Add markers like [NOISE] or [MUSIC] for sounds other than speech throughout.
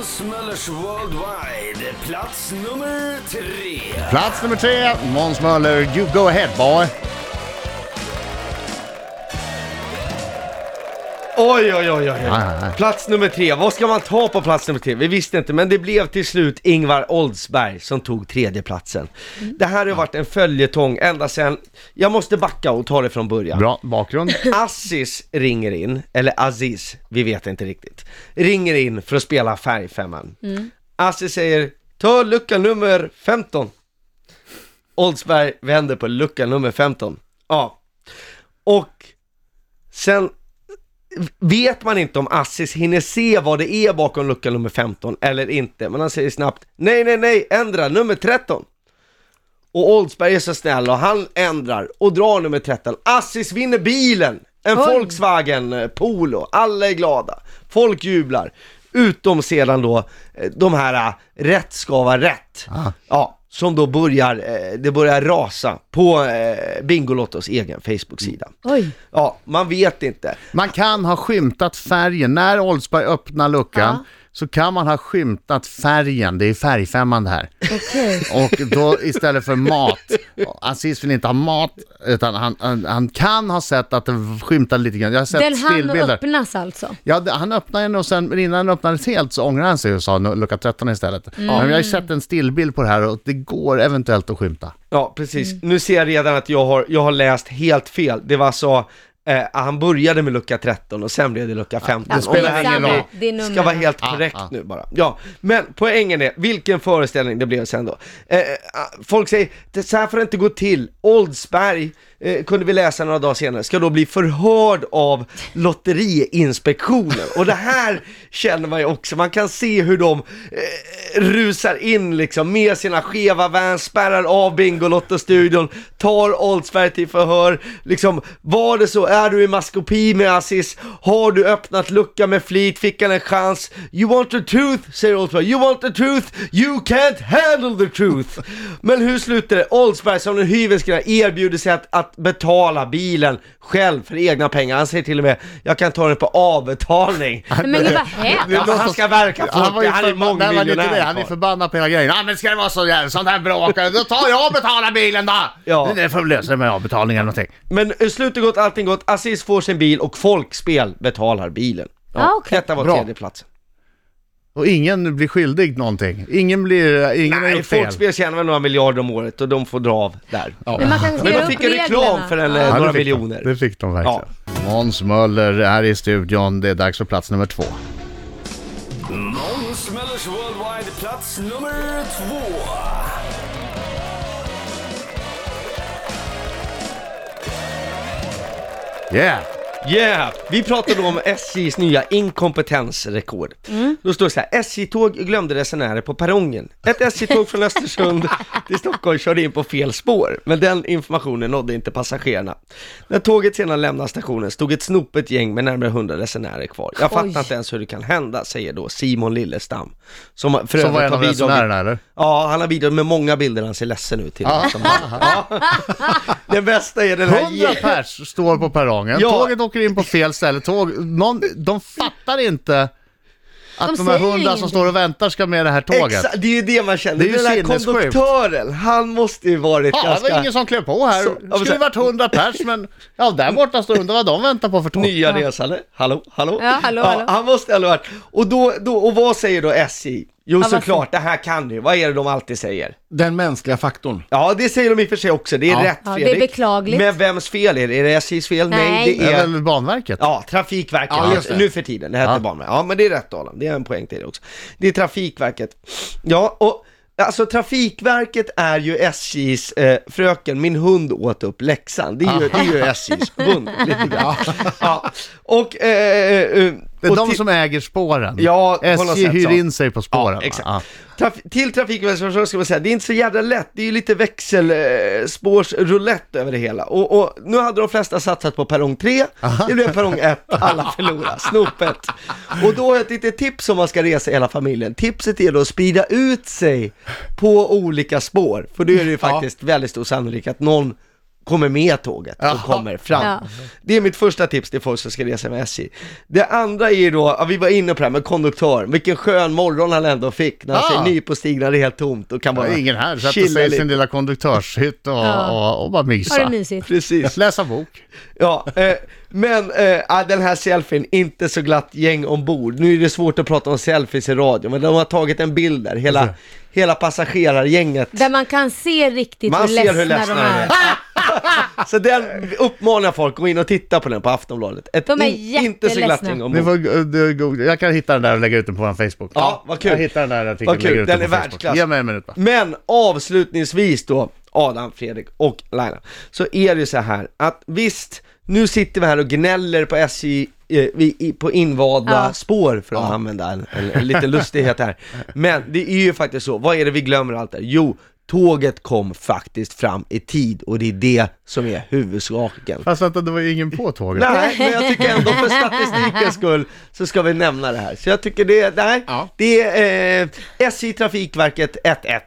Måns Möllers Worldwide, plats nummer tre. Plats nummer tre, Måns Möller, you go ahead boy. Oj, oj, oj, oj. Nej, nej, nej. Plats nummer tre. Vad ska man ta på plats nummer tre? Vi visste inte, men det blev till slut Ingvar Oldsberg som tog tredjeplatsen. Det här har varit en följetong ända sedan, jag måste backa och ta det från början. Bra bakgrund. [LAUGHS] Assis ringer in, eller Aziz, vi vet inte riktigt, ringer in för att spela Färgfemman. Assis säger, ta lucka nummer 15. Oldsberg vänder på lucka nummer 15. Ja. Och sen vet man inte om Assis hinner se vad det är bakom lucka nummer 15 eller inte, men han säger snabbt, nej, nej, nej, ändra nummer 13. Och Oldsberg är så snäll och han ändrar och drar nummer 13. Assis vinner bilen! En Oj. Volkswagen eh, Polo, alla är glada, folk jublar. Utom sedan då eh, de här eh, rätt ska vara rätt. Ah. Ja, som då börjar, eh, det börjar rasa på eh, Bingolottos egen Facebook-sida. Oj. Ja, man vet inte. Man kan ha skymtat färgen. När Oldsberg öppnar luckan Ja. Så kan man ha skymtat färgen. Det är färgfemman det här. Okej. Och då istället för mat, Aziz vill inte ha mat, utan han, han, han kan ha sett att det skymtar lite grann. Jag har sett Den stillbilder. öppnas alltså? Ja, han öppnade den och sen innan den öppnades helt så ångrade han sig och sa nu- lucka 13 istället. Men jag har ju sett en stillbild på det här och det går eventuellt att skymta. Ja, precis. Nu ser jag redan att jag har, jag har läst helt fel. Det var så, eh, han började med lucka 13 och sen blev det lucka 15. det spelar ingen roll. Det ska vara helt Ah, korrekt ah. nu bara. Ja, men poängen är, vilken föreställning det blev sen då. Eh, eh, folk säger, det, så här får det inte gå till. Oldsberg, eh, kunde vi läsa några dagar senare, ska då bli förhörd av Lotteriinspektionen. Och det här [LAUGHS] känner man ju också, man kan se hur de eh, rusar in liksom med sina skeva vans, spärrar av Bingolotto-studion, tar Oldsberg till förhör, liksom, var det så, är du i maskopi med Aziz, har du öppnat lucka med flit, fick han en chans, you want the truth, säger Oldsberg, you want the truth, you can't handle the truth. [LAUGHS] Men hur slutar det? Oldsberg som den hyvelska erbjuder sig att, att betala bilen själv för egna pengar, han säger till och med, jag kan ta den på avbetalning. [LAUGHS] Men vad hemskt. Men han ska verka för Han var ju han är mångmiljonär. han är förbannad på hela grejen. Ja men ska det vara så jävla sånt här bråk, då tar jag och betalar bilen då! Ja. Det får vi lösa med avbetalning eller någonting. Men i slutet gott, allting gott. Aziz får sin bil och Folkspel betalar bilen. Ah, okej. Detta var Bra. tredje platsen. Och ingen blir skyldig någonting. Ingen blir, ingen har Nej, gjort fel. Folkspel tjänar väl några miljarder om året och de får dra av där. Men man kan Men de fick en reklam för en, eh, Ja. Ja, några det fick de. miljoner. Det fick de verkligen. Måns Möller här i studion. Det är dags för plats nummer två. Måns Möllers Worldwide, plats nummer två. Yeah! Yeah! Vi pratade om SJs nya inkompetensrekord. Då står det så här, SJ-tåg glömde resenärer på perrongen. Ett SJ-tåg från Östersund [LAUGHS] till Stockholm körde in på fel spår, men den informationen nådde inte passagerarna. När tåget sedan lämnade stationen stod ett snopet gäng med närmare 100 resenärer kvar. Jag fattar Oj. inte ens hur det kan hända, säger då Simon Lillestam. Som, för Som var en har av resenärerna eller? Ja, han har bidragit med många bilder, han ser ledsen ut till som [LAUGHS] ja. [LAUGHS] Den bästa är den här 100 pers står på perrongen, Ja. tåget åker in på fel ställe, Tåg, någon, de fattar inte att De de, här 100 som står och väntar ska med det här tåget. Exakt, det är ju det man känner. Det är ju den sinnessjukt. konduktören, han måste ju varit Ja, det ganska... var ingen som klev på här. Så- ja, Det skulle så- varit 100 pers, men ja, där borta står undrar vad de väntar på för tåg. Nya resande, hallå, hallå? Ja, hallå, hallå. Han måste ha varit, och då, då, och vad säger då SJ? Jo vad såklart, det här kan du Vad är det de alltid säger? Den mänskliga faktorn. Ja, det säger de i och för sig också, det är Ja. rätt Ja, det är Fredrik. beklagligt. Men vems fel är det? Är det SJs fel? Nej, Nej. det Det är är... väl Banverket? Ja, Trafikverket, Ja, just det. nu för tiden, det hette Ja. Banverket. Ja, men det är rätt Adam, det är en poäng till det också. Det är Trafikverket. Ja, och alltså Trafikverket är ju SJs eh, fröken, min hund åt upp läxan. Det är ju, det är ju [LAUGHS] SJs hund, lite grann. Ja. Och, eh, eh, Det är och de som äger spåren. Ja, SJ hyr så. in sig på spåren. Ja, exakt. va? Traf- till Trafikverket ska man säga, det är inte så jävla lätt, det är ju lite växelspårsroulette över det hela. Och, och nu hade de flesta satsat på perrong 3, det blev perrong 1, alla förlorade, snopet. Och då har jag ett litet tips om man ska resa hela familjen. Tipset är då att sprida ut sig på olika spår, för då är det ju faktiskt väldigt stor sannolikhet att någon kommer med tåget och Jaha. kommer fram. Ja. Det är mitt första tips till folk som ska resa med SJ. Det andra är ju då, ja, vi var inne på det här med konduktör, vilken skön morgon han ändå fick när han Ah. säger ny på stigen det är helt tomt och kan Det bara är ingen här, sätter chilla sig i sin lilla konduktörshytt och, Ja. och, och bara Har det mysa. mysigt? Precis. Läsa bok. Ja, eh, men eh, ah, den här selfien, inte så glatt gäng ombord. Nu är det svårt att prata om selfies i radio, men de har tagit en bild där, hela, hela passagerargänget. Där man kan se riktigt Man hur ser ledsna, hur ledsna de de är. är. [LAUGHS] [LAUGHS] Så den uppmanar folk att gå in och titta på den på Aftonbladet. Ett De är in, inte så glatt jätteledsna. Ni får, jag kan hitta den där och lägga ut den på vår Facebook. Ja, vad kul. Jag hittar den där artikeln Vad och kul. lägger ut den, Den på är Facebook. världsklass. Ge mig en minut bara. Men avslutningsvis då, Adam, Fredrik och Laila, så är det ju så här att visst, nu sitter vi här och gnäller på SJ eh, vi, på invanda Ja. spår för att använda en, en, en liten lustighet här. Men det är ju faktiskt så, vad är det vi glömmer allt där? Jo, tåget kom faktiskt fram i tid och det är det som är huvudsaken. Fast vänta, det var ju ingen på tåget. Nej, men jag tycker ändå för statistikens skull så ska vi nämna det här. Så jag tycker det, nej, Ja. det är eh, SJ Trafikverket 1-1.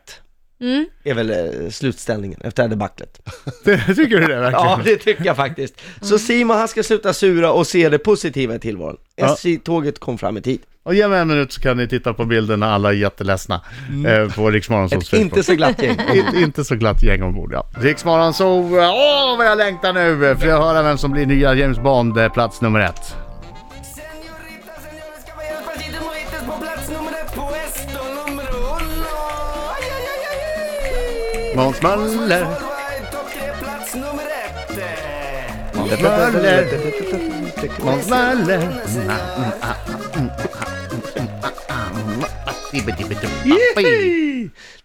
Mm. Är väl eh, slutställningen efter det här debaclet. [LAUGHS] Det, tycker du det verkligen? Ja, det tycker jag faktiskt. Så Simon han ska sluta sura och se det positiva i tillvaron. Ja. SJ-tåget kom fram i tid. Och ge mig en minut så kan ni titta på bilden när alla är jätteledsna eh, på Riksmorgonsols Ett inte så glatt gäng. inte, inte så glatt gäng ombord ja. Riksmorgon så, åh vad jag längtar nu för att höra vem som blir nya James Bond, eh, plats nummer ett. Ett. Måns Möller. Worldwide, topp tre, plats nummer ett. Eh, Måns Möller. Måns Möller.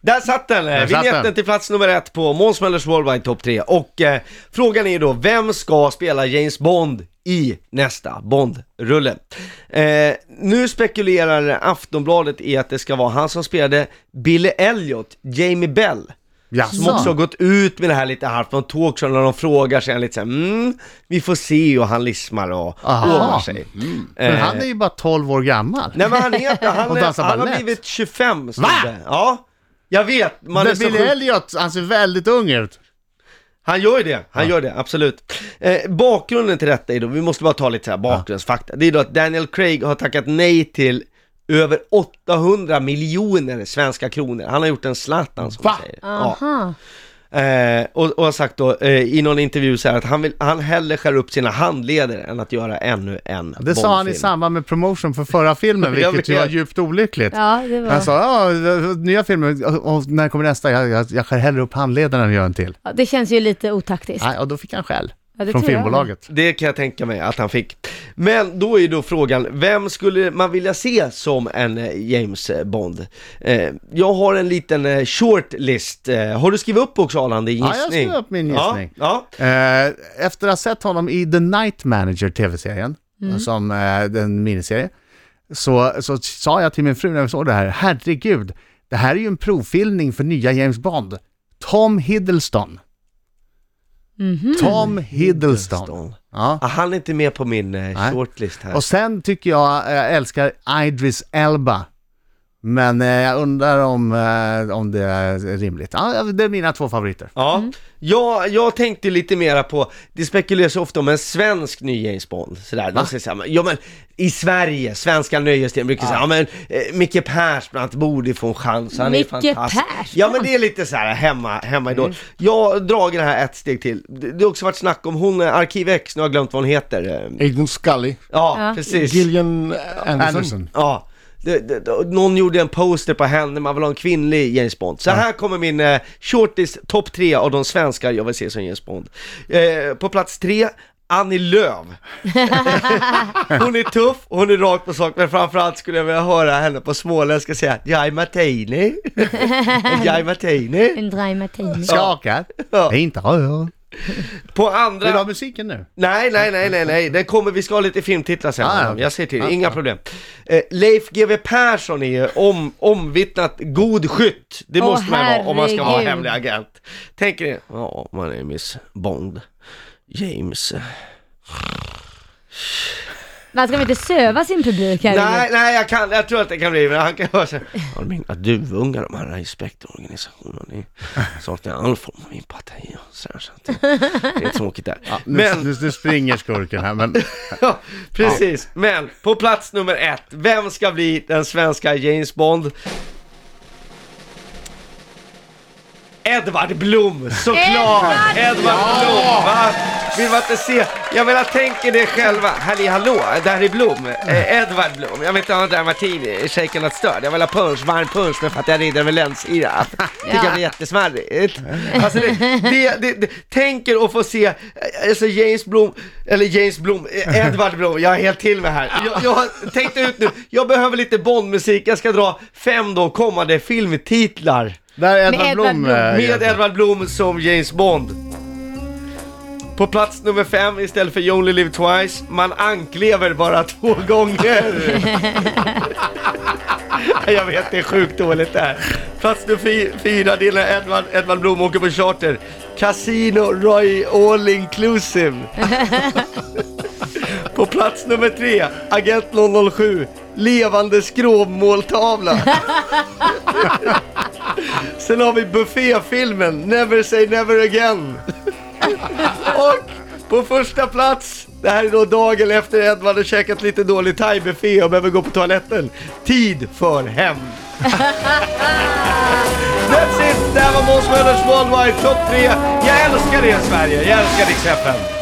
Där satt den! Där satt Vinjetten den. till plats nummer ett på Måns Möllers Worldwide Top 3. Och eh, frågan är då, vem ska spela James Bond i nästa Bond-rulle? Eh, nu spekulerar Aftonbladet i att det ska vara han som spelade Billy Elliot, Jamie Bell. Som också har gått ut med det här lite halvt en talkshow när de frågar sig lite såhär, mm, vi får se och han lismar och Aha. ovar sig. Men Eh, han är ju bara 12 år gammal. Nej men han heter, [LAUGHS] han, är, han har blivit 25 stod det. Ja, jag vet. Man är Men så Billy. Elliot, han ser väldigt ung ut. Han gör ju det, han gör det, absolut. Eh, bakgrunden till detta är då, vi måste bara ta lite så här bakgrundsfakta. Det är då att Daniel Craig har tackat nej till över 800 miljoner svenska kronor. Han har gjort en Zlatan som Va? säger. Ja. Aha. Eh, och, och har sagt då eh, i någon intervju så här att han, vill, han hellre skär upp sina handleder än att göra ännu en Det sa han i samband med promotion för förra filmen, [LAUGHS] Jag vilket ju vet. var djupt olyckligt. Ja, det var... Han sa, ja, nya filmer, och, och när kommer nästa? Jag, jag, jag skär hellre upp handlederna än gör en till. Ja, det känns ju lite otaktiskt. Nej, och då fick han skäll. Ja, från filmbolaget. Det kan jag tänka mig att han fick. Men då är då frågan, vem skulle man vilja se som en eh, James Bond? Eh, jag har en liten eh, shortlist. Eh, har du skrivit upp också Arland din Ja, gissning? jag skrev upp min gissning. Ja, Eh, efter att ha sett honom i The Night Manager tv-serien, Mm. som eh, den miniserie, så, så sa jag till min fru när vi såg det här, herregud, det här är ju en provfilmning för nya James Bond. Tom Hiddleston. Mhm. Tom Hiddleston. Hiddleston. Ja. Ah, han är inte med på min eh, shortlist här. Och sen tycker jag, eh, jag älskar Idris Elba. Men eh, jag undrar om, eh, om det är rimligt. Ja, det är mina två favoriter. Ja, jag, jag tänkte lite mera på, det spekuleras ju ofta om en svensk ny James Bond, sådär, de säger såhär, ja men i Sverige, svenska nöjesdelen brukar säga, ja men eh, Micke Persbrandt borde få en chans, han Micke är fantastisk. Persbrandt? Ja men det är lite såhär hemma, hemma idol. Jag drar det här ett steg till, det, det har också varit snack om hon, eh, Arkiv X, nu har jag glömt vad hon heter. eh, Agent Scully. Ja, Ja. precis. Gillian Anderson. Anderson. Ja, det, det, det, någon gjorde en poster på henne, man vill ha en kvinnlig James Bond. Så här kommer min eh, shortlist, topp tre av de svenskar jag vill se som James Bond. Eh, på plats tre, Annie Lööf. [LAUGHS] hon är tuff, hon är rakt på sak, men framförallt skulle jag vilja höra henne på småländska säga Jai Martini. [LAUGHS] Jai Martini. En dry martini. Skakar. Ja. Inte rör. På Vill du ha andra... musiken nu? Nej, nej, nej, nej, nej, det kommer, vi ska ha lite filmtitlar sen. Ah, ja. Jag ser till Ah, inga problem. Eh, Leif GW Persson är ju om, omvittnat god skytt. Det måste man vara om man ska vara hemlig agent. Tänker ni, ja, man är Miss Bond. James. Man ska väl inte söva sin publik här? Nej, nej, jag, kan, jag tror att det kan bli, men han kan vara såhär, ja, de inga duvungar de här i spektorganisationen, ni saknar all form av empati och sådär, så det, det är tråkigt där. Nu, men, nu, nu springer skurken här, men [LAUGHS] ja, precis, men på plats nummer ett, vem ska bli den svenska James Bond? Edvard Blom, såklart! Edvard Edvard Blom, va? Vill man inte se? Jag menar, tänker det själva. Halli hallå, där är Blom. Eh, Edvard Blom. Jag vill inte ha en där martini, shaken not stirred. Jag vill ha punch, varm punch med fattiga riddare med länssirap. [LAUGHS] Tycker Ja. jag blir jättesmarrigt. [LAUGHS] Alltså det, det, det, det, tänker att få se, eh, alltså James Blom, eller James Blom, eh, Edvard Blom, jag är helt till med här. Jag, jag har tänkt ut nu, jag behöver lite Bondmusik, jag ska dra fem då kommande filmtitlar. där är Med Edvard Blom. Eh, Med. Edvard Blom som James Bond. På plats nummer fem istället för You Only Live Twice, man anklever bara [LAUGHS] två gånger. [LAUGHS] Jag vet, det är sjukt dåligt där. Plats nummer fy- fyra, det är när Edvard, Edvard Blom åker på charter. Casino Roy All Inclusive. [LAUGHS] På plats nummer tre, Agent 007, levande skrovmåltavla. Sen har vi bufféfilmen Never Say Never Again. [LAUGHS] Och på första plats, det här är då dagen efter Edvard har käkat lite dålig thaibuffé och behöver gå på toaletten. Tid för hämnd. [LAUGHS] That's it! Det här var Måns Möllers Worldwide Topp 3. Jag älskar er Sverige, jag älskar Rix.